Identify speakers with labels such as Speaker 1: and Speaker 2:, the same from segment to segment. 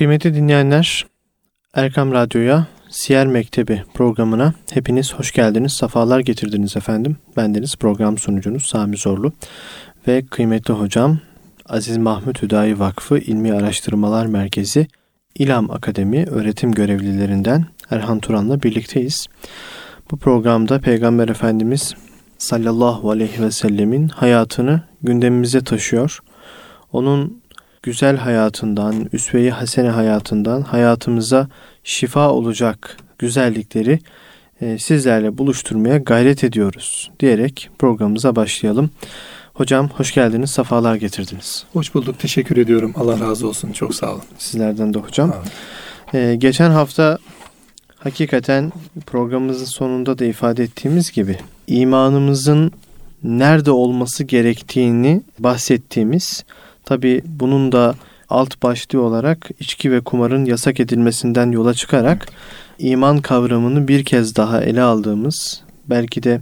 Speaker 1: Kıymetli dinleyenler, Erkam Radyo'ya Siyer Mektebi programına hepiniz hoş geldiniz, sefalar getirdiniz efendim. Bendeniz program sunucunuz Sami Zorlu ve kıymetli hocam Aziz Mahmut Hüdayi Vakfı İlmi Araştırmalar Merkezi İlam Akademi öğretim görevlilerinden Erhan Turan'la birlikteyiz. Bu programda Peygamber Efendimiz sallallahu aleyhi ve sellemin hayatını gündemimize taşıyor. Onun güzel hayatından, üsve-i hasene hayatından hayatımıza şifa olacak güzellikleri e, sizlerle buluşturmaya gayret ediyoruz diyerek programımıza başlayalım. Hocam hoş geldiniz, sefalar getirdiniz.
Speaker 2: Hoş bulduk, teşekkür ediyorum. Allah razı olsun, çok sağ olun.
Speaker 1: Sizlerden de hocam. Ee, geçen hafta hakikaten programımızın sonunda da ifade ettiğimiz gibi imanımızın nerede olması gerektiğini bahsettiğimiz, tabi bunun da alt başlığı olarak içki ve kumarın yasak edilmesinden yola çıkarak iman kavramını bir kez daha ele aldığımız, belki de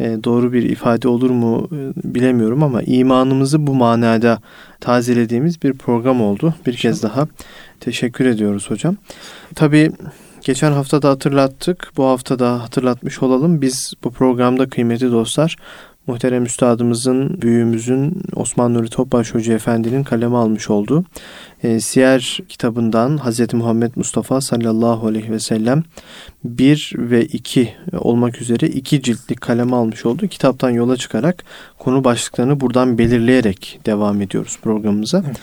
Speaker 1: e, doğru bir ifade olur mu e, bilemiyorum ama imanımızı bu manada tazelediğimiz bir program oldu. Bir kez daha teşekkür ediyoruz hocam. Tabii geçen hafta da hatırlattık. Bu hafta da hatırlatmış olalım. Biz bu programda kıymetli dostlar muhterem üstadımızın, büyüğümüzün Osman Nuri Topbaş Hoca Efendi'nin kaleme almış olduğu e, Siyer kitabından Hz. Muhammed Mustafa sallallahu aleyhi ve sellem 1 ve 2 olmak üzere iki ciltlik kaleme almış olduğu kitaptan yola çıkarak konu başlıklarını buradan belirleyerek devam ediyoruz programımıza. Evet.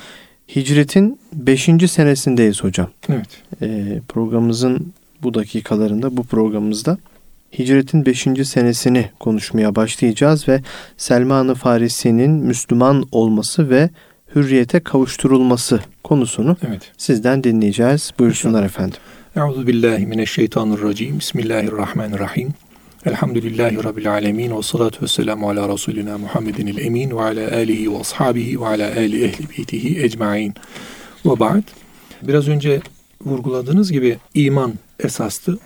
Speaker 1: Hicretin 5. senesindeyiz hocam.
Speaker 2: Evet.
Speaker 1: E, programımızın bu dakikalarında, bu programımızda Hicretin 5. senesini konuşmaya başlayacağız ve Selman-ı Farisi'nin Müslüman olması ve hürriyete kavuşturulması konusunu evet. sizden dinleyeceğiz. Buyursunlar efendim.
Speaker 2: Euzu billahi mineşşeytanirracim. Bismillahirrahmanirrahim. Elhamdülillahi Rabbil alemin ve salatu vesselamu ala Resulina Muhammedin emin ve ala alihi ve ashabihi ve ala ali ehli beytihi ecmain. Ve ba'd. Biraz önce vurguladığınız gibi iman esastı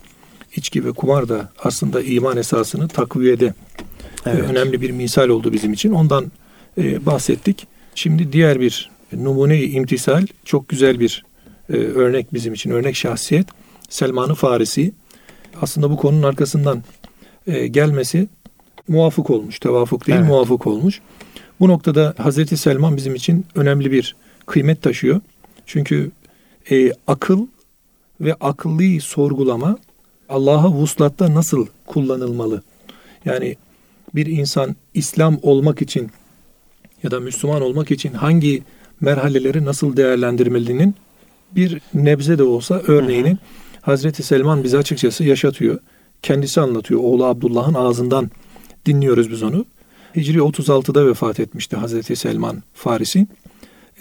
Speaker 2: içki ve kumar da aslında iman esasını takviyede e, evet. önemli bir misal oldu bizim için. Ondan e, bahsettik. Şimdi diğer bir numune-i imtisal çok güzel bir e, örnek bizim için örnek şahsiyet Selman-ı Farisi. Aslında bu konunun arkasından e, gelmesi muvafık olmuş. Tevafuk değil evet. muvafık olmuş. Bu noktada Hazreti Selman bizim için önemli bir kıymet taşıyor. Çünkü e, akıl ve akıllı sorgulama Allah'a vuslatta nasıl kullanılmalı? Yani bir insan İslam olmak için ya da Müslüman olmak için hangi merhaleleri nasıl değerlendirmelinin bir nebze de olsa örneğini hı hı. Hazreti Selman bize açıkçası yaşatıyor. Kendisi anlatıyor. Oğlu Abdullah'ın ağzından dinliyoruz biz onu. Hicri 36'da vefat etmişti Hazreti Selman Farisi.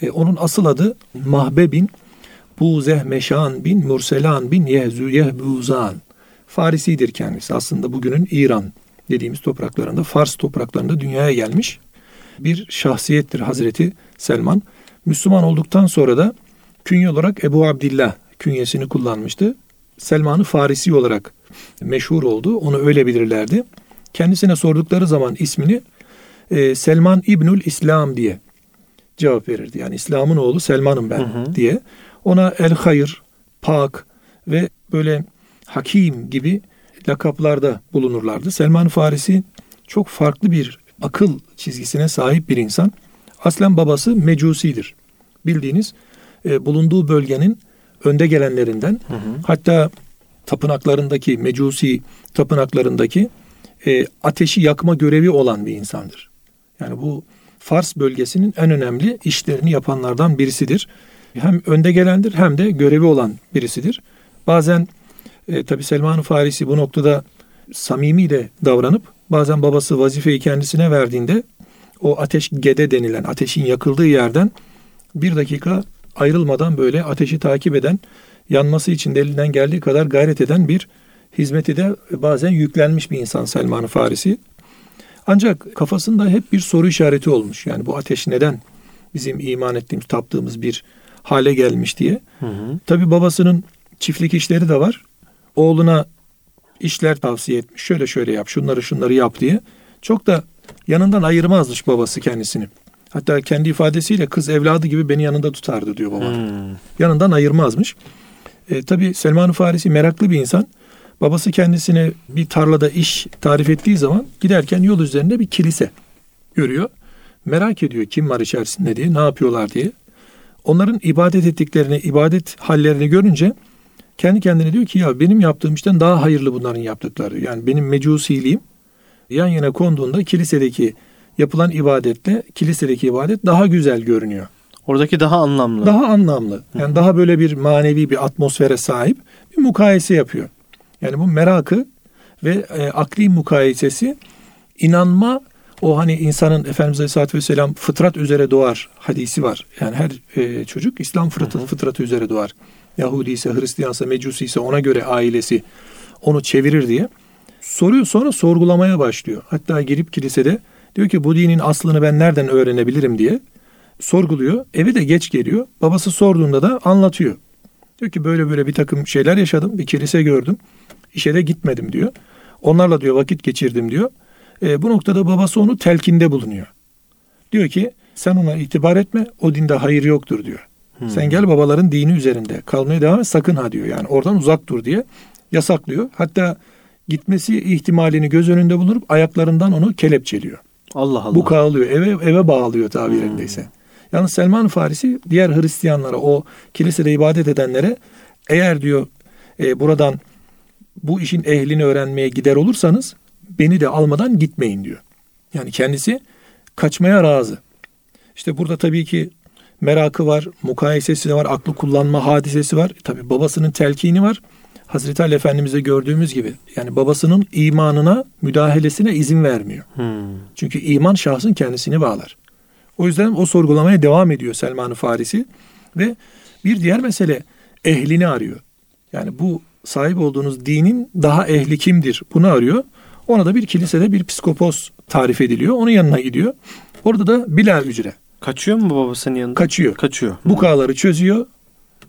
Speaker 2: E, onun asıl adı Mahbe bin Buzeh Meşan bin Murselan bin Yehzü Yehbuzan. Farisidir kendisi. Aslında bugünün İran dediğimiz topraklarında, Fars topraklarında dünyaya gelmiş bir şahsiyettir Hazreti Selman. Müslüman olduktan sonra da künye olarak Ebu Abdillah künyesini kullanmıştı. Selman'ı Farisi olarak meşhur oldu. Onu öyle bilirlerdi. Kendisine sordukları zaman ismini e, Selman İbnül İslam diye cevap verirdi. Yani İslam'ın oğlu Selman'ım ben hı hı. diye. Ona El Hayır, Pak ve böyle Hakim gibi lakaplarda bulunurlardı. Selman Farisi çok farklı bir akıl çizgisine sahip bir insan. Aslen babası mecusidir. Bildiğiniz e, bulunduğu bölgenin önde gelenlerinden. Hı hı. Hatta tapınaklarındaki mecusi tapınaklarındaki e, ateşi yakma görevi olan bir insandır. Yani bu Fars bölgesinin en önemli işlerini yapanlardan birisidir. Hem önde gelendir hem de görevi olan birisidir. Bazen e, tabi Selman Farisi bu noktada samimi de davranıp bazen babası vazifeyi kendisine verdiğinde o ateş gede denilen ateşin yakıldığı yerden bir dakika ayrılmadan böyle ateşi takip eden yanması için elinden geldiği kadar gayret eden bir hizmeti de bazen yüklenmiş bir insan Selman Farisi. Ancak kafasında hep bir soru işareti olmuş. Yani bu ateş neden bizim iman ettiğimiz, taptığımız bir hale gelmiş diye. Hı hı. Tabi babasının çiftlik işleri de var oğluna işler tavsiye etmiş. Şöyle şöyle yap, şunları şunları yap diye. Çok da yanından ayırmazmış babası kendisini. Hatta kendi ifadesiyle kız evladı gibi beni yanında tutardı diyor baba.
Speaker 1: Hmm.
Speaker 2: Yanından ayırmazmış. E, tabii Selman-ı Farisi meraklı bir insan. Babası kendisine bir tarlada iş tarif ettiği zaman giderken yol üzerinde bir kilise görüyor. Merak ediyor kim var içerisinde diye, ne yapıyorlar diye. Onların ibadet ettiklerini, ibadet hallerini görünce kendi kendine diyor ki ya benim yaptığım işten daha hayırlı bunların yaptıkları. Yani benim mecusiliğim yan yana konduğunda kilisedeki yapılan ibadetle kilisedeki ibadet daha güzel görünüyor.
Speaker 1: Oradaki daha anlamlı.
Speaker 2: Daha anlamlı. Yani daha böyle bir manevi bir atmosfere sahip bir mukayese yapıyor. Yani bu merakı ve e, akli mukayesesi inanma o hani insanın Efendimiz Aleyhisselatü Vesselam fıtrat üzere doğar hadisi var. Yani her e, çocuk İslam fıtratı, fıtratı üzere doğar. Yahudi ise, Hristiyansa, Mecusi ise ona göre ailesi onu çevirir diye. Soruyor sonra sorgulamaya başlıyor. Hatta girip kilisede diyor ki bu dinin aslını ben nereden öğrenebilirim diye sorguluyor. Eve de geç geliyor. Babası sorduğunda da anlatıyor. Diyor ki böyle böyle bir takım şeyler yaşadım. Bir kilise gördüm. İşe de gitmedim diyor. Onlarla diyor vakit geçirdim diyor. E, bu noktada babası onu telkinde bulunuyor. Diyor ki sen ona itibar etme o dinde hayır yoktur diyor. Hmm. Sen gel babaların dini üzerinde kalmaya devam et sakın ha diyor. Yani oradan uzak dur diye yasaklıyor. Hatta gitmesi ihtimalini göz önünde bulunup ayaklarından onu kelepçeliyor.
Speaker 1: Allah Allah.
Speaker 2: Bu kalıyor eve eve bağlıyor tabirindeyse. Hmm. Yalnız Selman Farisi diğer Hristiyanlara o kilisede ibadet edenlere eğer diyor e, buradan bu işin ehlini öğrenmeye gider olursanız beni de almadan gitmeyin diyor. Yani kendisi kaçmaya razı. İşte burada tabii ki merakı var, mukayesesi var, aklı kullanma hadisesi var. Tabii babasının telkini var. Hazreti Ali Efendimiz'de gördüğümüz gibi yani babasının imanına müdahalesine izin vermiyor. Hmm. Çünkü iman şahsın kendisini bağlar. O yüzden o sorgulamaya devam ediyor Selman-ı Farisi ve bir diğer mesele ehlini arıyor. Yani bu sahip olduğunuz dinin daha ehli kimdir bunu arıyor. Ona da bir kilisede bir psikopos tarif ediliyor. Onun yanına gidiyor. Orada da bila ücre.
Speaker 1: Kaçıyor mu babasının yanında?
Speaker 2: Kaçıyor.
Speaker 1: Kaçıyor.
Speaker 2: Bu kağları çözüyor.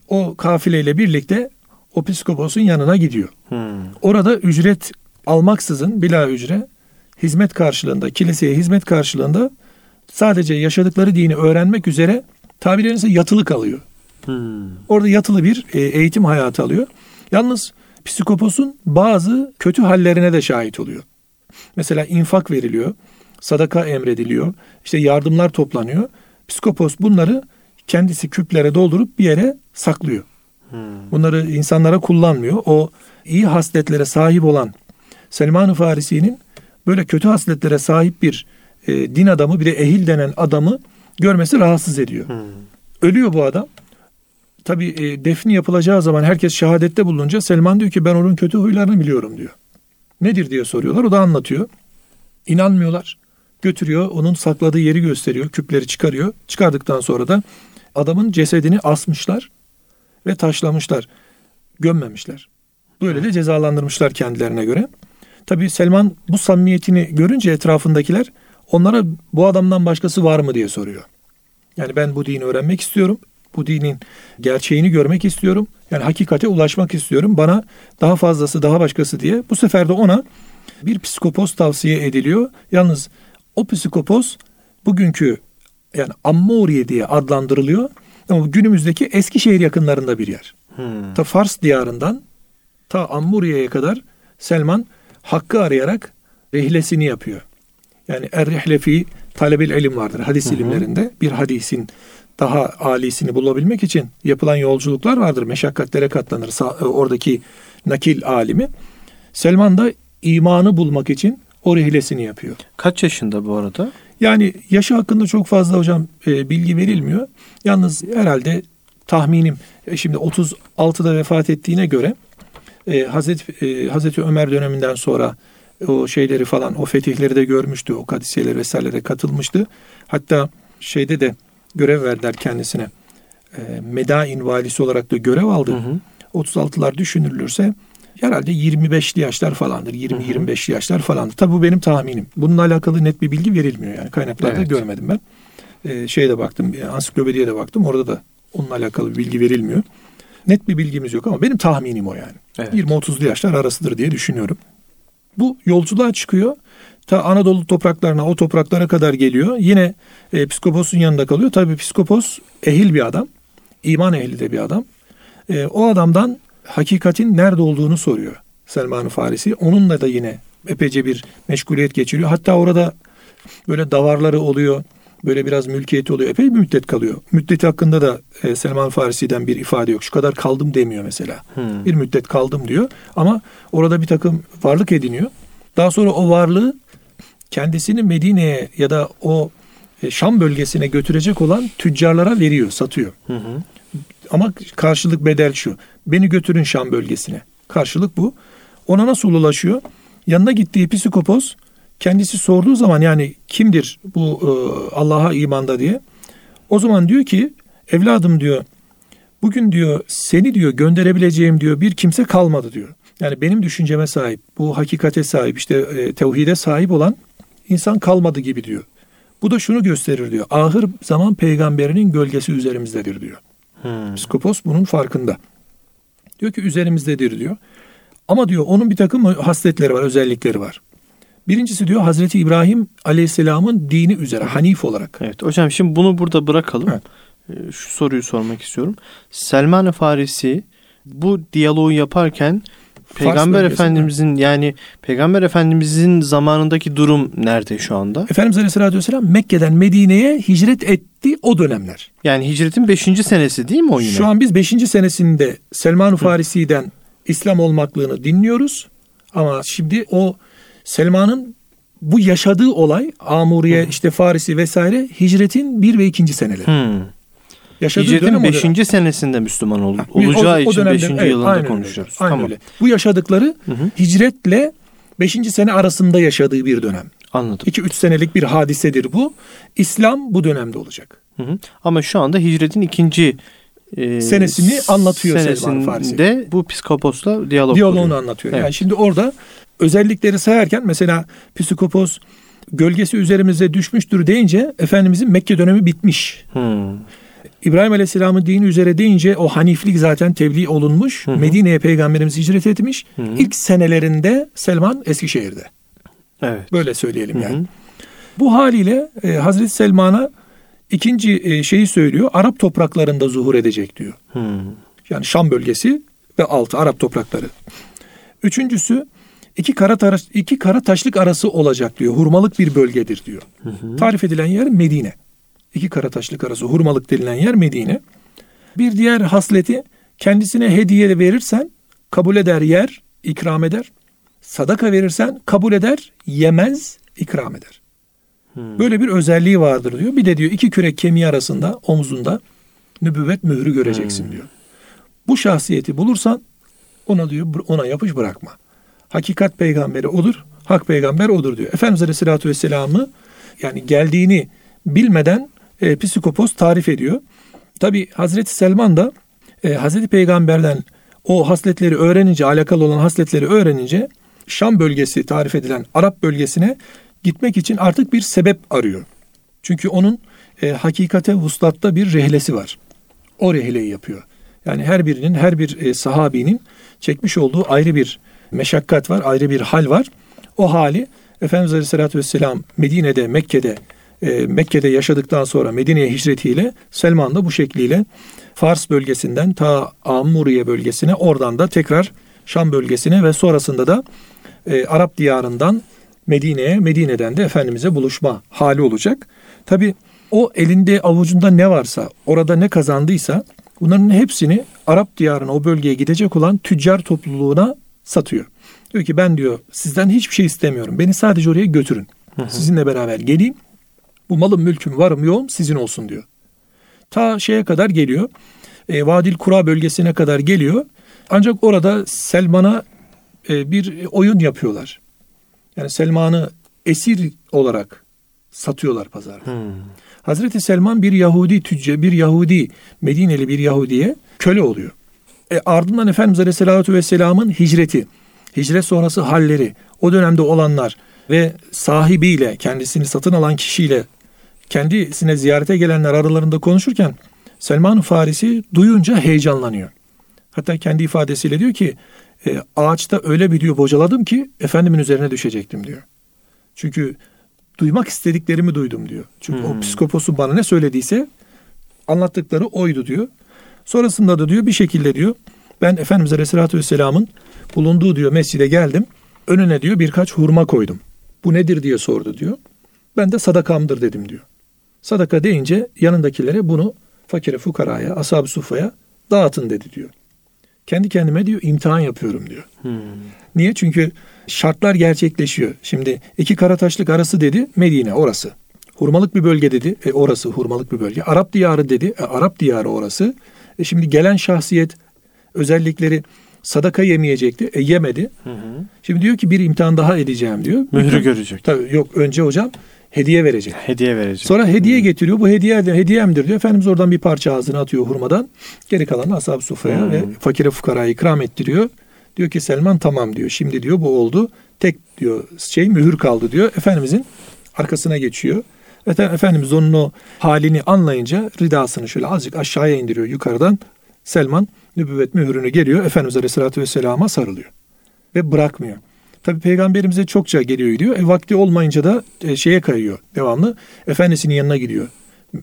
Speaker 2: O kafileyle birlikte o psikoposun yanına gidiyor. Hmm. Orada ücret almaksızın bila ücre hizmet karşılığında, kiliseye hizmet karşılığında sadece yaşadıkları dini öğrenmek üzere tabirlerinize yatılı kalıyor. Hmm. Orada yatılı bir e, eğitim hayatı alıyor. Yalnız psikoposun bazı kötü hallerine de şahit oluyor. Mesela infak veriliyor, sadaka emrediliyor, işte yardımlar toplanıyor. Psikopos bunları kendisi küplere doldurup bir yere saklıyor. Hmm. Bunları insanlara kullanmıyor. O iyi hasletlere sahip olan Selman-ı Farisi'nin böyle kötü hasletlere sahip bir e, din adamı bir de ehil denen adamı görmesi rahatsız ediyor. Hmm. Ölüyor bu adam. Tabi e, defni yapılacağı zaman herkes şehadette bulununca Selman diyor ki ben onun kötü huylarını biliyorum diyor. Nedir diye soruyorlar. O da anlatıyor. İnanmıyorlar. Götürüyor onun sakladığı yeri gösteriyor. Küpleri çıkarıyor. Çıkardıktan sonra da adamın cesedini asmışlar ve taşlamışlar. Gömmemişler. Böyle de cezalandırmışlar kendilerine göre. Tabi Selman bu samimiyetini görünce etrafındakiler onlara bu adamdan başkası var mı diye soruyor. Yani ben bu dini öğrenmek istiyorum. Bu dinin gerçeğini görmek istiyorum. Yani hakikate ulaşmak istiyorum. Bana daha fazlası, daha başkası diye. Bu sefer de ona bir psikopos tavsiye ediliyor. Yalnız o psikopos bugünkü yani Ammuriye diye adlandırılıyor. Ama günümüzdeki Eskişehir yakınlarında bir yer. Hmm. Ta Fars diyarından ta Ammuriye'ye kadar Selman hakkı arayarak rehlesini yapıyor. Yani er-rihlefi talebil ilim vardır hadis hı ilimlerinde. Bir hadisin daha alisini bulabilmek için yapılan yolculuklar vardır. Meşakkatlere katlanır e, oradaki nakil alimi. Selman da imanı bulmak için o rihlesini yapıyor.
Speaker 1: Kaç yaşında bu arada?
Speaker 2: Yani yaşı hakkında çok fazla hocam e, bilgi verilmiyor. Yalnız herhalde tahminim e, şimdi 36'da vefat ettiğine göre e, Hazreti, e, Hazreti Ömer döneminden sonra o şeyleri falan o fetihleri de görmüştü. O kadisiyeler vesairelere katılmıştı. Hatta şeyde de görev verdiler kendisine. E, Medain valisi olarak da görev aldı. Hı hı. 36'lar düşünülürse herhalde 25'li yaşlar falandır. 20-25'li yaşlar falandır. Tabi bu benim tahminim. Bununla alakalı net bir bilgi verilmiyor yani. Kaynaklarda evet. görmedim ben. Ee, şeye de baktım, ansiklopediye de baktım. Orada da onunla alakalı bir bilgi verilmiyor. Net bir bilgimiz yok ama benim tahminim o yani. Evet. 20-30'lu yaşlar arasıdır diye düşünüyorum. Bu yolculuğa çıkıyor. Ta Anadolu topraklarına o topraklara kadar geliyor. Yine e, psikoposun yanında kalıyor. Tabii psikopos ehil bir adam. iman ehli de bir adam. E, o adamdan hakikatin nerede olduğunu soruyor Selman Farisi. Onunla da yine epeyce bir meşguliyet geçiriyor. Hatta orada böyle davarları oluyor. Böyle biraz mülkiyeti oluyor. Epey bir müddet kalıyor. Müddeti hakkında da e, Selman Farisi'den bir ifade yok. Şu kadar kaldım demiyor mesela. Hmm. Bir müddet kaldım diyor. Ama orada bir takım varlık ediniyor. Daha sonra o varlığı kendisini Medine'ye ya da o e, Şam bölgesine götürecek olan tüccarlara veriyor, satıyor. Hı hı. Ama karşılık bedel şu. Beni götürün Şam bölgesine. Karşılık bu. Ona nasıl ulaşıyor? Yanına gittiği psikopos kendisi sorduğu zaman yani kimdir bu e, Allah'a imanda diye. O zaman diyor ki evladım diyor bugün diyor seni diyor gönderebileceğim diyor bir kimse kalmadı diyor. Yani benim düşünceme sahip, bu hakikate sahip, işte e, tevhide sahip olan insan kalmadı gibi diyor. Bu da şunu gösterir diyor. Ahır zaman peygamberinin gölgesi üzerimizdedir diyor. Hmm. Psikopos bunun farkında. Diyor ki üzerimizdedir diyor. Ama diyor onun bir takım hasletleri var, özellikleri var. Birincisi diyor Hazreti İbrahim Aleyhisselam'ın dini üzere Hanif olarak.
Speaker 1: Evet hocam şimdi bunu burada bırakalım. Evet. Ee, şu soruyu sormak istiyorum. Selman-ı Farisi bu diyaloğu yaparken Peygamber Efendimizin yani Peygamber Efendimizin zamanındaki durum nerede şu anda?
Speaker 2: Efendimiz Aleyhisselatü Vesselam Mekke'den Medine'ye hicret etti o dönemler.
Speaker 1: Yani hicretin 5. senesi değil mi o yine?
Speaker 2: Şu an biz 5. senesinde Selman-ı Farisi'den İslam olmaklığını dinliyoruz. Ama şimdi o Selman'ın bu yaşadığı olay Amuriye Hı. işte Farisi vesaire hicretin 1 ve 2. seneleri. Hı.
Speaker 1: Yaşadığı Hicretin 5. senesinde Müslüman ol, olacağı o, o için 5. Evet, yılında aynen konuşuyoruz.
Speaker 2: Öyle, aynen tamam. öyle. Bu yaşadıkları hı hı. hicretle 5. sene arasında yaşadığı bir dönem.
Speaker 1: Anladım.
Speaker 2: 2-3 senelik bir hadisedir bu. İslam bu dönemde olacak.
Speaker 1: Hı hı. Ama şu anda hicretin ikinci
Speaker 2: e, senesini anlatıyor Selman Farisi.
Speaker 1: De bu psikoposla diyalog
Speaker 2: Diyaloğunu kuruyor. anlatıyor. Evet. Yani şimdi orada özellikleri sayarken mesela psikopos gölgesi üzerimize düşmüştür deyince Efendimizin Mekke dönemi bitmiş. Hmm. İbrahim Aleyhisselam'ın dini üzere deyince o haniflik zaten tebliğ olunmuş. Medine'ye peygamberimiz hicret etmiş. Hı hı. İlk senelerinde Selman Eskişehir'de.
Speaker 1: Evet.
Speaker 2: Böyle söyleyelim yani. Hı hı. Bu haliyle e, Hazreti Selman'a ikinci e, şeyi söylüyor. Arap topraklarında zuhur edecek diyor. Hı. Yani Şam bölgesi ve altı Arap toprakları. Üçüncüsü iki kara, taş, iki kara taşlık arası olacak diyor. Hurmalık bir bölgedir diyor. Hı hı. Tarif edilen yer Medine iki karataşlık arası hurmalık denilen yer Medine. Bir diğer hasleti kendisine hediye verirsen kabul eder yer, ikram eder. Sadaka verirsen kabul eder, yemez, ikram eder. Hmm. Böyle bir özelliği vardır diyor. Bir de diyor iki kürek kemiği arasında omzunda nübüvvet mührü göreceksin hmm. diyor. Bu şahsiyeti bulursan ona diyor ona yapış bırakma. Hakikat peygamberi odur, hak peygamber odur diyor. Efendimiz Aleyhisselatü Vesselam'ı yani geldiğini bilmeden e, psikopos tarif ediyor. Tabi Hazreti Selman da e, Hazreti Peygamber'den o hasletleri öğrenince, alakalı olan hasletleri öğrenince Şam bölgesi tarif edilen Arap bölgesine gitmek için artık bir sebep arıyor. Çünkü onun e, hakikate vuslatta bir rehlesi var. O rehleyi yapıyor. Yani her birinin, her bir e, sahabinin çekmiş olduğu ayrı bir meşakkat var, ayrı bir hal var. O hali Efendimiz Aleyhisselatü Vesselam Medine'de, Mekke'de e, Mekke'de yaşadıktan sonra Medine'ye hicretiyle Selman da bu şekliyle Fars bölgesinden ta Amuriye bölgesine oradan da tekrar Şam bölgesine ve sonrasında da e, Arap diyarından Medine'ye, Medine'den de Efendimiz'e buluşma hali olacak. Tabi o elinde avucunda ne varsa, orada ne kazandıysa bunların hepsini Arap diyarına o bölgeye gidecek olan tüccar topluluğuna satıyor. Diyor ki ben diyor sizden hiçbir şey istemiyorum. Beni sadece oraya götürün. Sizinle beraber geleyim. Bu malım mülküm varım yoğum sizin olsun diyor. Ta şeye kadar geliyor. E, Vadil Kura bölgesine kadar geliyor. Ancak orada Selman'a e, bir oyun yapıyorlar. Yani Selman'ı esir olarak satıyorlar pazarda. Hmm. Hazreti Selman bir Yahudi tüccar, bir Yahudi, Medineli bir Yahudiye köle oluyor. E, ardından Efendimiz Aleyhisselatü Vesselam'ın hicreti, hicret sonrası halleri, o dönemde olanlar ve sahibiyle, kendisini satın alan kişiyle kendisine ziyarete gelenler aralarında konuşurken Selman Farisi duyunca heyecanlanıyor. Hatta kendi ifadesiyle diyor ki e, ağaçta öyle bir diyor bocaladım ki efendimin üzerine düşecektim diyor. Çünkü duymak istediklerimi duydum diyor. Çünkü
Speaker 1: Hmm.
Speaker 2: o psikoposu bana ne söylediyse anlattıkları oydu diyor. Sonrasında da diyor bir şekilde diyor ben Efendimiz Aleyhisselatü Vesselam'ın bulunduğu diyor mescide geldim. Önüne diyor birkaç hurma koydum. Bu nedir diye sordu diyor. Ben de sadakamdır dedim diyor. Sadaka deyince yanındakilere bunu fakire fukaraya, ashab-ı sufaya dağıtın dedi diyor. Kendi kendime diyor imtihan yapıyorum diyor.
Speaker 1: Hmm.
Speaker 2: Niye? Çünkü şartlar gerçekleşiyor. Şimdi iki karataşlık arası dedi Medine orası. Hurmalık bir bölge dedi. E orası hurmalık bir bölge. Arap diyarı dedi. E, Arap diyarı orası. E şimdi gelen şahsiyet özellikleri sadaka yemeyecekti. E yemedi.
Speaker 1: Hı hı.
Speaker 2: Şimdi diyor ki bir imtihan daha edeceğim diyor.
Speaker 1: Mührü görecek.
Speaker 2: Tabii yok önce hocam hediye verecek.
Speaker 1: Hediye verecek.
Speaker 2: Sonra hediye getiriyor. Bu hediye hediyemdir diyor. Efendimiz oradan bir parça ağzına atıyor hurmadan. Geri kalanı ashab-ı sufaya
Speaker 1: Hmm.
Speaker 2: ve fakire fukaraya ikram ettiriyor. Diyor ki Selman tamam diyor. Şimdi diyor bu oldu. Tek diyor şey mühür kaldı diyor. Efendimizin arkasına geçiyor. Efe- Efendimiz onun o halini anlayınca ridasını şöyle azıcık aşağıya indiriyor yukarıdan. Selman nübüvvet mührünü geliyor. Efendimiz Aleyhisselatü Vesselam'a sarılıyor. Ve bırakmıyor. Tabi peygamberimize çokça geliyor gidiyor. E, vakti olmayınca da e, şeye kayıyor devamlı. Efendisinin yanına gidiyor.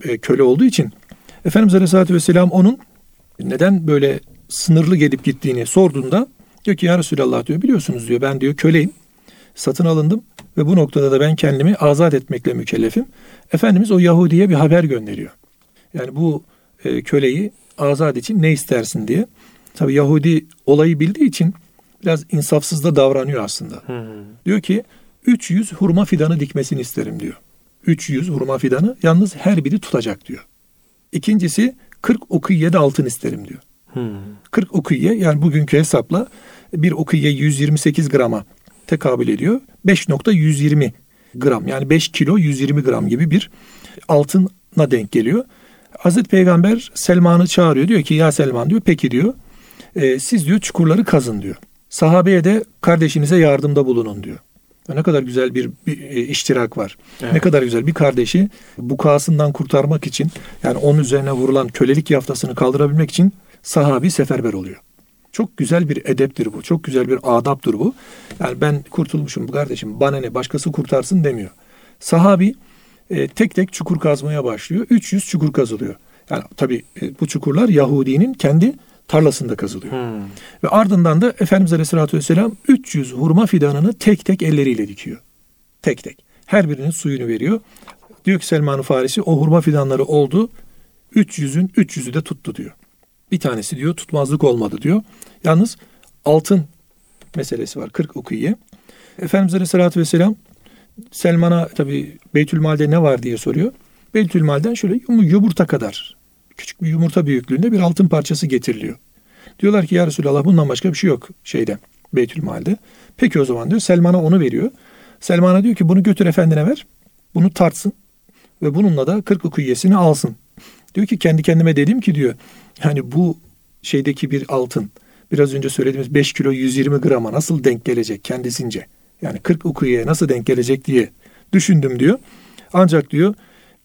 Speaker 2: E, köle olduğu için. Efendimiz Aleyhisselatü Vesselam onun neden böyle sınırlı gelip gittiğini sorduğunda diyor ki ya Resulallah diyor biliyorsunuz diyor ben diyor köleyim. Satın alındım ve bu noktada da ben kendimi azat etmekle mükellefim. Efendimiz o Yahudi'ye bir haber gönderiyor. Yani bu e, köleyi azat için ne istersin diye. Tabi Yahudi olayı bildiği için biraz insafsız da davranıyor aslında.
Speaker 1: Hı.
Speaker 2: Diyor ki 300 hurma fidanı dikmesini isterim diyor. 300 hurma fidanı yalnız her biri tutacak diyor. İkincisi 40 ukiye de altın isterim diyor.
Speaker 1: Hı.
Speaker 2: 40 ukiye yani bugünkü hesapla bir ukiye 128 grama tekabül ediyor. 5.120 gram yani 5 kilo 120 gram gibi bir altına denk geliyor. Hazreti Peygamber Selman'ı çağırıyor. Diyor ki ya Selman diyor peki diyor. "e, siz diyor çukurları kazın diyor. Sahabeye de kardeşinize yardımda bulunun diyor. Ne kadar güzel bir, bir e, iştirak var.
Speaker 1: Evet.
Speaker 2: Ne kadar güzel bir kardeşi bukasından kurtarmak için yani onun üzerine vurulan kölelik yaftasını kaldırabilmek için sahabi seferber oluyor. Çok güzel bir edeptir bu. Çok güzel bir adaptır bu. Yani ben kurtulmuşum bu kardeşim bana ne başkası kurtarsın demiyor. Sahabi e, tek tek çukur kazmaya başlıyor. 300 çukur kazılıyor. Yani tabii e, bu çukurlar Yahudinin kendi tarlasında kazılıyor.
Speaker 1: Hı.
Speaker 2: Ve ardından da Efendimiz Aleyhisselatü Vesselam 300 hurma fidanını tek tek elleriyle dikiyor. Tek tek. Her birinin suyunu veriyor. Diyor ki Selman-ı Farisi o hurma fidanları oldu. 300'ün 300'ü de tuttu diyor. Bir tanesi diyor tutmazlık olmadı diyor. Yalnız altın meselesi var 40 ukiye. Efendimiz Aleyhisselatü Vesselam Selman'a tabi Beytülmal'de ne var diye soruyor. Beytülmal'den şöyle yum- yumurta kadar küçük bir yumurta büyüklüğünde bir altın parçası getiriliyor. Diyorlar ki ya Resulallah bundan başka bir şey yok şeyde Beytülmal'de. Peki o zaman diyor Selman'a onu veriyor. Selman'a diyor ki bunu götür efendine ver. Bunu tartsın ve bununla da 40 ukuyesini alsın. Diyor ki kendi kendime dedim ki diyor yani bu şeydeki bir altın biraz önce söylediğimiz 5 kilo 120 grama nasıl denk gelecek kendisince? Yani 40 ukuyeye nasıl denk gelecek diye düşündüm diyor. Ancak diyor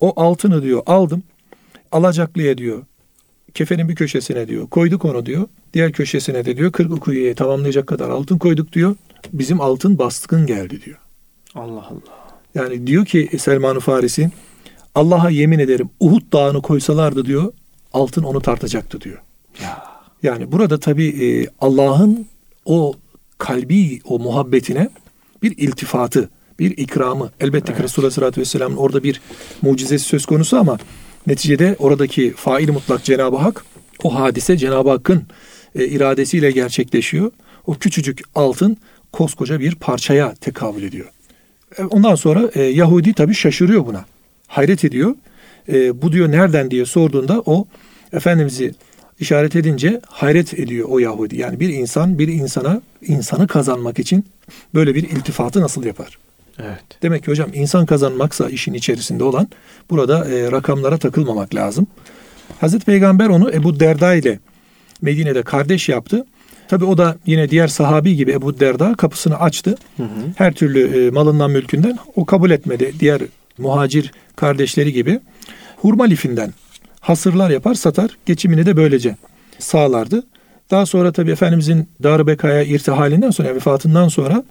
Speaker 2: o altını diyor aldım alacaklıya diyor kefenin bir köşesine diyor koyduk onu diyor. Diğer köşesine de diyor 40 ukuyeye tamamlayacak kadar altın koyduk diyor. Bizim altın baskın geldi diyor.
Speaker 1: Allah Allah.
Speaker 2: Yani diyor ki Selman-ı Farisi Allah'a yemin ederim Uhud dağını koysalardı diyor altın onu tartacaktı diyor.
Speaker 1: Ya.
Speaker 2: Yani burada tabi e, Allah'ın o kalbi o muhabbetine bir iltifatı, bir ikramı. Elbette ki
Speaker 1: Evet.
Speaker 2: Resulullah Aleyhisselatü Vesselam'ın orada bir mucizesi söz konusu ama neticede oradaki fail mutlak Cenab-ı Hak o hadise Cenab-ı Hakk'ın e, iradesiyle gerçekleşiyor. O küçücük altın koskoca bir parçaya tekabül ediyor. E, Ondan sonra e, Yahudi tabi şaşırıyor buna. Hayret ediyor. E, bu diyor nereden diye sorduğunda o Efendimiz'i işaret edince hayret ediyor o Yahudi. Yani bir insan bir insana insanı kazanmak için böyle bir iltifatı nasıl yapar?
Speaker 1: Evet.
Speaker 2: Demek ki hocam insan kazanmaksa işin içerisinde olan burada e, rakamlara takılmamak lazım. Hazreti Peygamber onu Ebu Derda ile Medine'de kardeş yaptı. Tabi o da yine diğer sahabi gibi Ebu Derda kapısını açtı.
Speaker 1: Hı hı.
Speaker 2: Her türlü e, malından mülkünden o kabul etmedi. Diğer muhacir kardeşleri gibi hurma lifinden hasırlar yapar satar. Geçimini de böylece sağlardı. Daha sonra tabi Efendimizin Dar-ı Beka'ya irtihalinden sonra vefatından sonra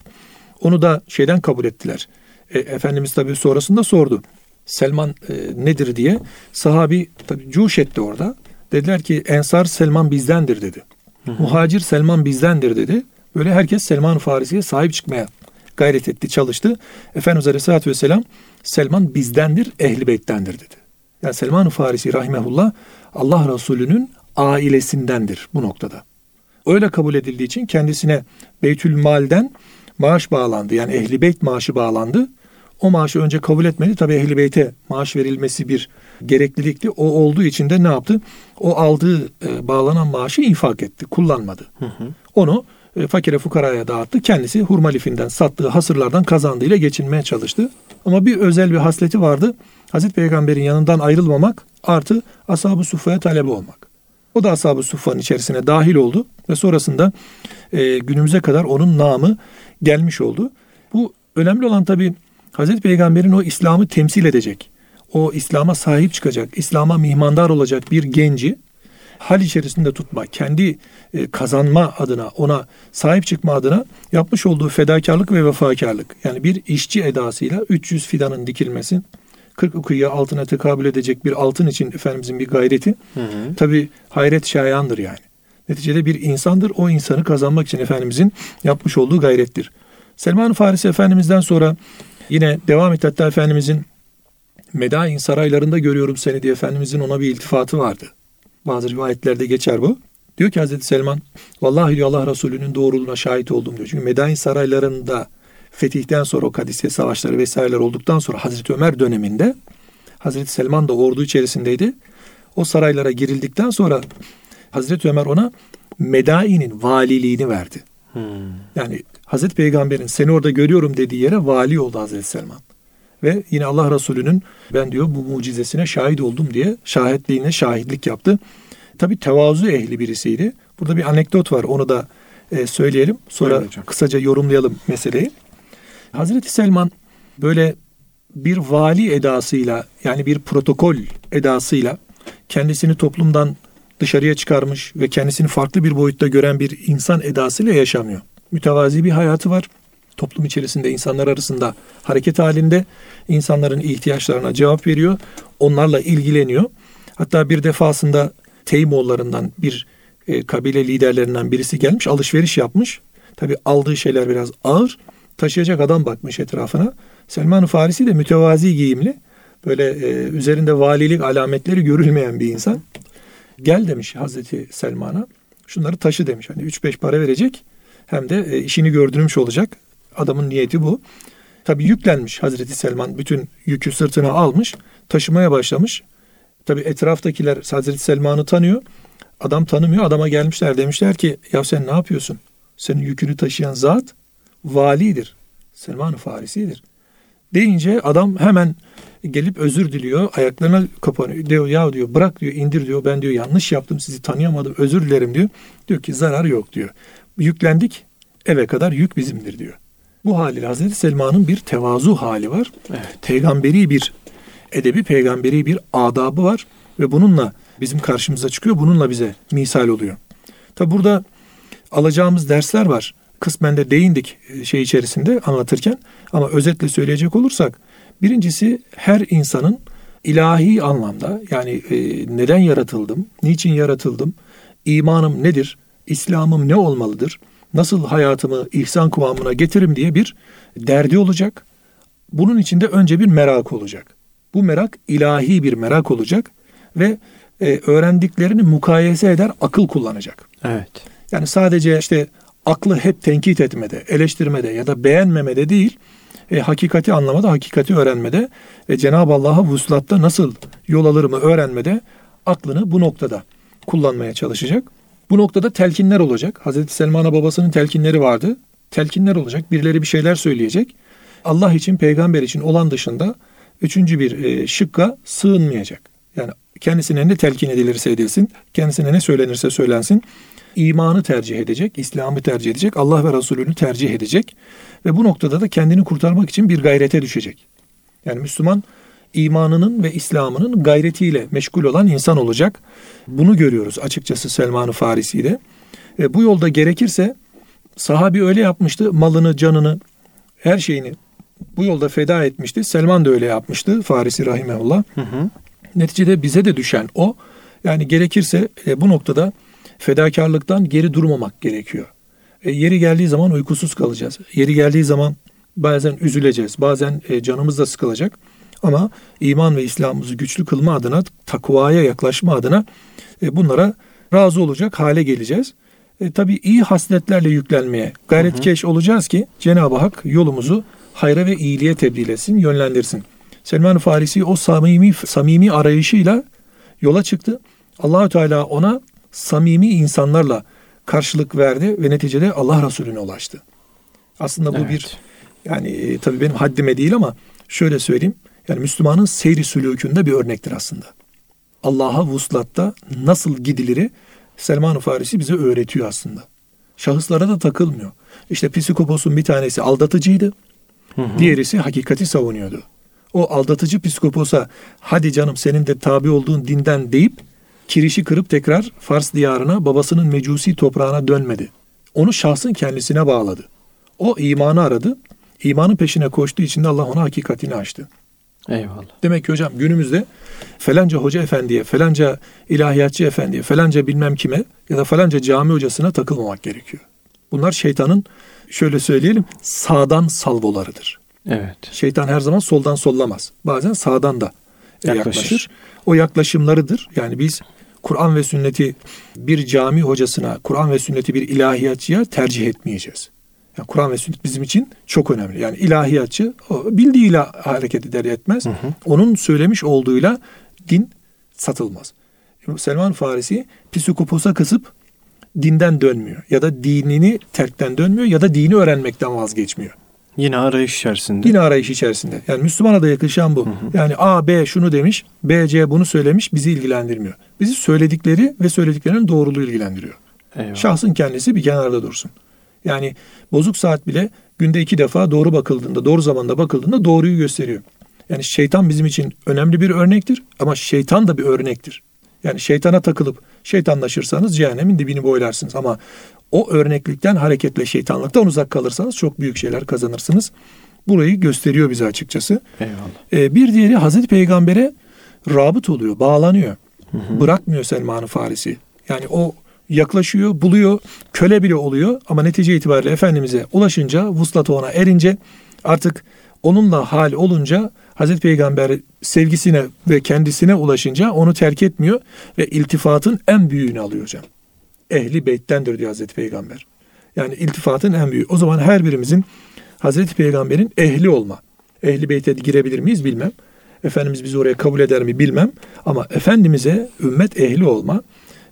Speaker 2: onu da şeyden kabul ettiler. E, Efendimiz tabi sonrasında sordu. Selman e, nedir diye. Sahabi tabi cuş etti orada. Dediler ki Ensar Selman bizdendir dedi. Hı hı. Muhacir Selman bizdendir dedi. Böyle herkes Selman Farisi'ye sahip çıkmaya gayret etti, çalıştı. Efendimiz Aleyhisselatü Vesselam Selman bizdendir, ehli beyttendir dedi. Yani Selman Farisi rahimehullah Allah Resulü'nün ailesindendir bu noktada. Öyle kabul edildiği için kendisine Beytül Mal'den maaş bağlandı. Yani ehli beyt maaşı bağlandı. O maaşı önce kabul etmedi. Tabi ehli beyte maaş verilmesi bir gereklilikti. O olduğu için de ne yaptı? O aldığı e, bağlanan maaşı infak etti. Kullanmadı. Hı hı. Onu e, fakire fukaraya dağıttı. Kendisi hurma lifinden sattığı hasırlardan kazandığıyla geçinmeye çalıştı. Ama bir özel bir hasleti vardı. Hazreti Peygamber'in yanından ayrılmamak artı ashab-ı suffaya talebi olmak. O da ashab-ı suffanın içerisine dahil oldu ve sonrasında e, günümüze kadar onun namı gelmiş oldu. Bu önemli olan tabi Hazreti Peygamber'in o İslam'ı temsil edecek, o İslam'a sahip çıkacak, İslam'a mihmandar olacak bir genci hal içerisinde tutma, kendi e, kazanma adına, ona sahip çıkma adına yapmış olduğu fedakarlık ve vefakarlık. Yani bir işçi edasıyla 300 fidanın dikilmesi, 40 ukuyya altına tekabül edecek bir altın için Efendimizin bir gayreti. Hı hı. Tabi hayret şayandır yani. Neticede bir insandır. O insanı kazanmak için Efendimizin yapmış olduğu gayrettir. Selman Farisi Efendimiz'den sonra yine devam etti. Hatta Efendimizin Medain saraylarında görüyorum seni diye Efendimizin ona bir iltifatı vardı. Bazı rivayetlerde geçer bu. Diyor ki Hazreti Selman, vallahi diyor Allah Resulü'nün doğruluğuna şahit oldum diyor. Çünkü Medain saraylarında fetihten sonra o Kadisiye savaşları vesaireler olduktan sonra Hazreti Ömer döneminde Hazreti Selman da ordu içerisindeydi. O saraylara girildikten sonra Hazreti Ömer ona Medain'in valiliğini verdi. Hmm. Yani Hazreti Peygamber'in seni orada görüyorum dediği yere vali oldu Hazreti Selman. Ve yine Allah Resulü'nün ben diyor bu mucizesine şahit oldum diye şahitliğine şahitlik yaptı. Tabi tevazu ehli birisiydi. Burada bir anekdot var onu da e, söyleyelim. Sonra kısaca yorumlayalım meseleyi. Hazreti Selman böyle bir vali edasıyla yani bir protokol edasıyla kendisini toplumdan dışarıya çıkarmış ve kendisini farklı bir boyutta gören bir insan edasıyla yaşamıyor. Mütevazi bir hayatı var. Toplum içerisinde insanlar arasında hareket halinde insanların ihtiyaçlarına cevap veriyor. Onlarla ilgileniyor. Hatta bir defasında Teymoğullarından bir e, kabile liderlerinden birisi gelmiş alışveriş yapmış. Tabi aldığı şeyler biraz ağır. Taşıyacak adam bakmış etrafına. Selman-ı Farisi de mütevazi giyimli. Böyle e, üzerinde valilik alametleri görülmeyen bir insan. Gel demiş Hazreti Selman'a. Şunları taşı demiş. Hani 3-5 para verecek. Hem de e, işini gördürmüş olacak. Adamın niyeti bu. Tabi yüklenmiş Hazreti Selman. Bütün yükü sırtına almış. Taşımaya başlamış. Tabi etraftakiler Hazreti Selman'ı tanıyor. Adam tanımıyor. Adama gelmişler demişler ki ya sen ne yapıyorsun? Senin yükünü taşıyan zat validir. Selman-ı Farisi'dir. Deyince adam hemen gelip özür diliyor. Ayaklarına kapanıyor. Diyor ya diyor bırak diyor indir diyor. Ben diyor yanlış yaptım sizi tanıyamadım özür dilerim diyor. Diyor ki zarar yok diyor. Yüklendik eve kadar yük bizimdir diyor. Bu haliyle Hazreti Selma'nın bir tevazu hali var. Evet. Peygamberi bir edebi peygamberi bir adabı var ve bununla bizim karşımıza çıkıyor. Bununla bize misal oluyor. Tabi burada alacağımız dersler var. Kısmen de değindik e, şey içerisinde anlatırken ama özetle söyleyecek olursak birincisi her insanın ilahi anlamda yani e, neden yaratıldım, niçin yaratıldım, imanım nedir, İslam'ım ne olmalıdır, nasıl hayatımı ihsan kıvamına getirim diye bir derdi olacak. Bunun içinde önce bir merak olacak. Bu merak ilahi bir merak olacak ve e, öğrendiklerini mukayese eder, akıl kullanacak.
Speaker 1: Evet.
Speaker 2: Yani sadece işte aklı hep tenkit etmede, eleştirmede ya da beğenmemede değil, e, hakikati anlamada, hakikati öğrenmede ve Cenab-ı Allah'a vuslatta nasıl yol alırımı öğrenmede aklını bu noktada kullanmaya çalışacak. Bu noktada telkinler olacak. Hazreti Selman'a babasının telkinleri vardı. Telkinler olacak. Birileri bir şeyler söyleyecek. Allah için, peygamber için olan dışında üçüncü bir e, şıkka sığınmayacak. Yani kendisine ne telkin edilirse edilsin, kendisine ne söylenirse söylensin, imanı tercih edecek, İslam'ı tercih edecek, Allah ve Resulünü tercih edecek ve bu noktada da kendini kurtarmak için bir gayrete düşecek. Yani Müslüman imanının ve İslam'ının gayretiyle meşgul olan insan olacak. Bunu görüyoruz açıkçası Selman-ı Farisi'de. E, bu yolda gerekirse sahabi öyle yapmıştı. Malını, canını, her şeyini bu yolda feda etmişti. Selman da öyle yapmıştı. Farisi Rahimehullah.
Speaker 1: Hı hı.
Speaker 2: Neticede bize de düşen o. Yani gerekirse e, bu noktada fedakarlıktan geri durmamak gerekiyor. E, yeri geldiği zaman uykusuz kalacağız. Yeri geldiği zaman bazen üzüleceğiz. Bazen e, canımız da sıkılacak. Ama iman ve İslam'ımızı güçlü kılma adına, takvaya yaklaşma adına e, bunlara razı olacak hale geleceğiz. E, tabii iyi hasletlerle yüklenmeye gayretkeş olacağız ki Cenab-ı Hak yolumuzu hayra ve iyiliğe tebdil etsin, yönlendirsin. Selman Farisi o samimi samimi arayışıyla yola çıktı. Allahü Teala ona samimi insanlarla karşılık verdi ve neticede Allah Resulüne ulaştı. Aslında bu
Speaker 1: Evet.
Speaker 2: bir yani e, tabii benim haddime değil ama şöyle söyleyeyim. Yani Müslümanın seyri sülükünde bir örnektir aslında. Allah'a vuslatta nasıl gidiliri Selman-ı Farisi bize öğretiyor aslında. Şahıslara da takılmıyor. İşte psikoposun bir tanesi aldatıcıydı.
Speaker 1: Hı hı.
Speaker 2: Diğerisi hakikati savunuyordu. O aldatıcı psikoposa hadi canım senin de tabi olduğun dinden deyip kirişi kırıp tekrar Fars diyarına babasının mecusi toprağına dönmedi. Onu şahsın kendisine bağladı. O imanı aradı. İmanın peşine koştuğu için de Allah ona hakikatini açtı.
Speaker 1: Eyvallah.
Speaker 2: Demek ki hocam günümüzde falanca hoca efendiye, falanca ilahiyatçı efendiye, falanca bilmem kime ya da falanca cami hocasına takılmamak gerekiyor. Bunlar şeytanın şöyle söyleyelim sağdan salvolarıdır.
Speaker 1: Evet.
Speaker 2: Şeytan her zaman soldan sollamaz. Bazen sağdan da
Speaker 1: Yaklaşır.
Speaker 2: yaklaşır. O yaklaşımlarıdır. Yani biz Kur'an ve sünneti bir cami hocasına, Kur'an ve sünneti bir ilahiyatçıya tercih etmeyeceğiz. Yani Kur'an ve sünnet bizim için çok önemli. Yani ilahiyatçı bildiğiyle hareket eder etmez.
Speaker 1: Hı hı.
Speaker 2: Onun söylemiş olduğuyla din satılmaz. Selman Farisi psikoposa kısıp dinden dönmüyor. Ya da dinini terkten dönmüyor ya da dini öğrenmekten vazgeçmiyor.
Speaker 1: Yine arayış içerisinde.
Speaker 2: Yine arayış içerisinde. Yani Müslümana da yakışan bu. Yani A, B şunu demiş, B, C bunu söylemiş bizi ilgilendirmiyor. Bizi söyledikleri ve söylediklerinin doğruluğu ilgilendiriyor.
Speaker 1: Eyvallah.
Speaker 2: Şahsın kendisi bir kenarda dursun. Yani bozuk saat bile günde iki defa doğru bakıldığında, doğru zamanda bakıldığında doğruyu gösteriyor. Yani şeytan bizim için önemli bir örnektir ama şeytan da bir örnektir. Yani şeytana takılıp şeytanlaşırsanız cehennemin dibini boylarsınız ama o örneklikten hareketle şeytanlıktan uzak kalırsanız çok büyük şeyler kazanırsınız. Burayı gösteriyor bize açıkçası.
Speaker 1: Eyvallah.
Speaker 2: Ee, bir diğeri Hazreti Peygamber'e rabıt oluyor, bağlanıyor. Bırakmıyor Selman-ı Farisi. Yani o yaklaşıyor, buluyor, köle bile oluyor ama netice itibariyle Efendimiz'e ulaşınca, vuslatı ona erince artık onunla hal olunca Hazreti Peygamber sevgisine ve kendisine ulaşınca onu terk etmiyor ve iltifatın en büyüğünü alıyor hocam. Ehli beyttendir diyor Hazreti Peygamber. Yani iltifatın en büyüğü. O zaman her birimizin Hazreti Peygamber'in ehli olma. Ehli beyte girebilir miyiz bilmem. Efendimiz bizi oraya kabul eder mi bilmem. Ama Efendimiz'e ümmet ehli olma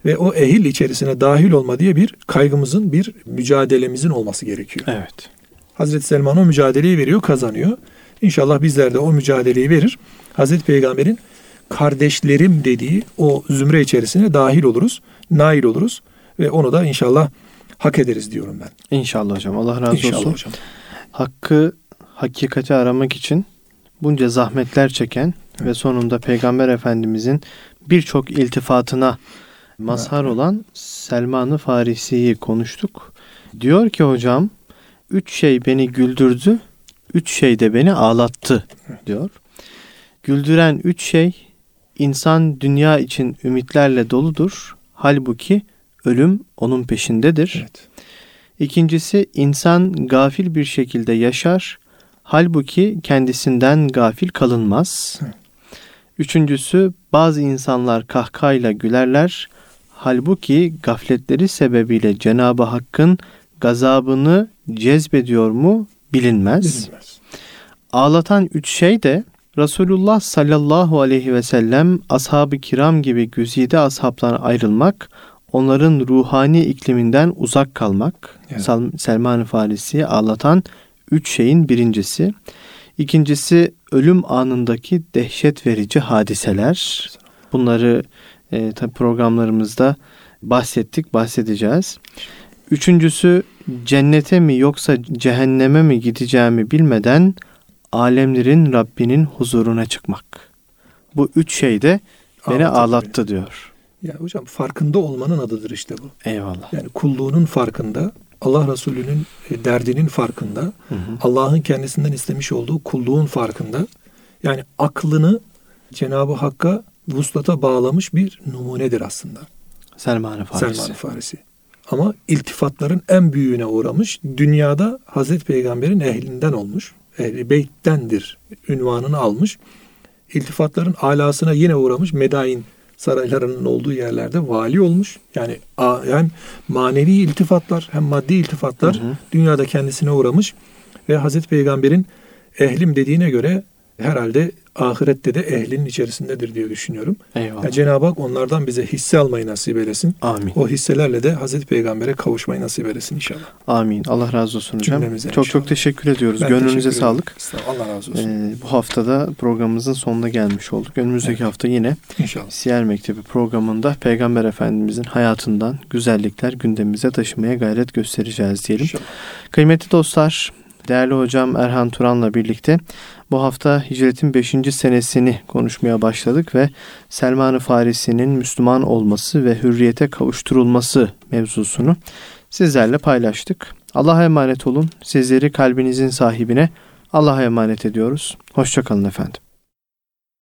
Speaker 2: ve o ehil içerisine dahil olma diye bir kaygımızın, bir mücadelemizin olması gerekiyor.
Speaker 1: Evet.
Speaker 2: Hazreti Selman o mücadeleyi veriyor, kazanıyor. İnşallah bizler de o mücadeleyi verir. Hazreti Peygamber'in kardeşlerim dediği o zümre içerisine dahil oluruz, nail oluruz ve onu da inşallah hak ederiz diyorum ben.
Speaker 1: İnşallah hocam. Allah razı
Speaker 2: İnşallah
Speaker 1: olsun.
Speaker 2: hocam.
Speaker 1: Hakkı, hakikati aramak için bunca zahmetler çeken ve sonunda Peygamber Efendimizin birçok iltifatına mazhar olan Selman-ı Farisi'yi konuştuk. Diyor ki hocam, üç şey beni güldürdü, üç şey de beni ağlattı diyor. Güldüren üç şey, insan dünya için ümitlerle doludur. Halbuki ölüm onun peşindedir.
Speaker 2: Evet.
Speaker 1: İkincisi insan gafil bir şekilde yaşar. Halbuki kendisinden gafil kalınmaz. Üçüncüsü bazı insanlar kahkahayla gülerler. Halbuki gafletleri sebebiyle Cenab-ı Hakk'ın gazabını cezbediyor mu bilinmez.
Speaker 2: Bilinmez.
Speaker 1: Ağlatan üç şey de Resulullah sallallahu aleyhi ve sellem ashab-ı kiram gibi güzide ashabtan ayrılmak, onların ruhani ikliminden uzak kalmak.
Speaker 2: Evet.
Speaker 1: Selman-ı Farisi ağlatan üç şeyin birincisi. İkincisi ölüm anındaki dehşet verici hadiseler. Bunları e, tabi programlarımızda bahsettik, bahsedeceğiz. Üçüncüsü cennete mi yoksa cehenneme mi gideceğimi bilmeden alemlerin Rabbinin huzuruna çıkmak. Bu üç şey de beni
Speaker 2: Ağlatır
Speaker 1: ağlattı diyor.
Speaker 2: Ya hocam farkında olmanın adıdır işte bu.
Speaker 1: Eyvallah.
Speaker 2: Yani kulluğunun farkında, Allah Resulü'nün e, derdinin farkında. Allah'ın kendisinden istemiş olduğu kulluğun farkında. Yani aklını Cenab-ı Hakk'a vuslata bağlamış bir numunedir aslında.
Speaker 1: Selman-ı Farisi.
Speaker 2: Selman-ı Farisi. Ama iltifatların en büyüğüne uğramış. Dünyada Hazreti Peygamber'in ehlinden olmuş. Ehli beyttendir ünvanını almış. İltifatların alasına yine uğramış. Medain saraylarının olduğu yerlerde vali olmuş. Yani hem manevi iltifatlar hem maddi iltifatlar hı hı. dünyada kendisine uğramış. Ve Hazreti Peygamber'in ehlim dediğine göre herhalde ahirette de ehlinin içerisindedir diye düşünüyorum.
Speaker 1: Eyvallah.
Speaker 2: Yani Cenab-ı Hak onlardan bize hisse almayı nasip eylesin.
Speaker 1: Amin.
Speaker 2: O hisselerle de Hazreti Peygamber'e kavuşmayı nasip eylesin inşallah.
Speaker 1: Amin. Allah razı olsun hocam.
Speaker 2: Cümlemize
Speaker 1: çok inşallah. çok teşekkür ediyoruz. Ben Gönlünüze teşekkür sağlık.
Speaker 2: Allah razı olsun. Ee,
Speaker 1: bu haftada programımızın sonuna gelmiş olduk. Önümüzdeki evet. hafta yine
Speaker 2: İnşallah.
Speaker 1: Siyer Mektebi programında Peygamber Efendimizin hayatından güzellikler gündemimize taşımaya gayret göstereceğiz diyelim. İnşallah. Kıymetli dostlar, Değerli hocam Erhan Turan'la birlikte bu hafta hicretin 5. senesini konuşmaya başladık ve Selman-ı Farisi'nin Müslüman olması ve hürriyete kavuşturulması mevzusunu sizlerle paylaştık. Allah'a emanet olun. Sizleri kalbinizin sahibine Allah'a emanet ediyoruz. Hoşçakalın efendim.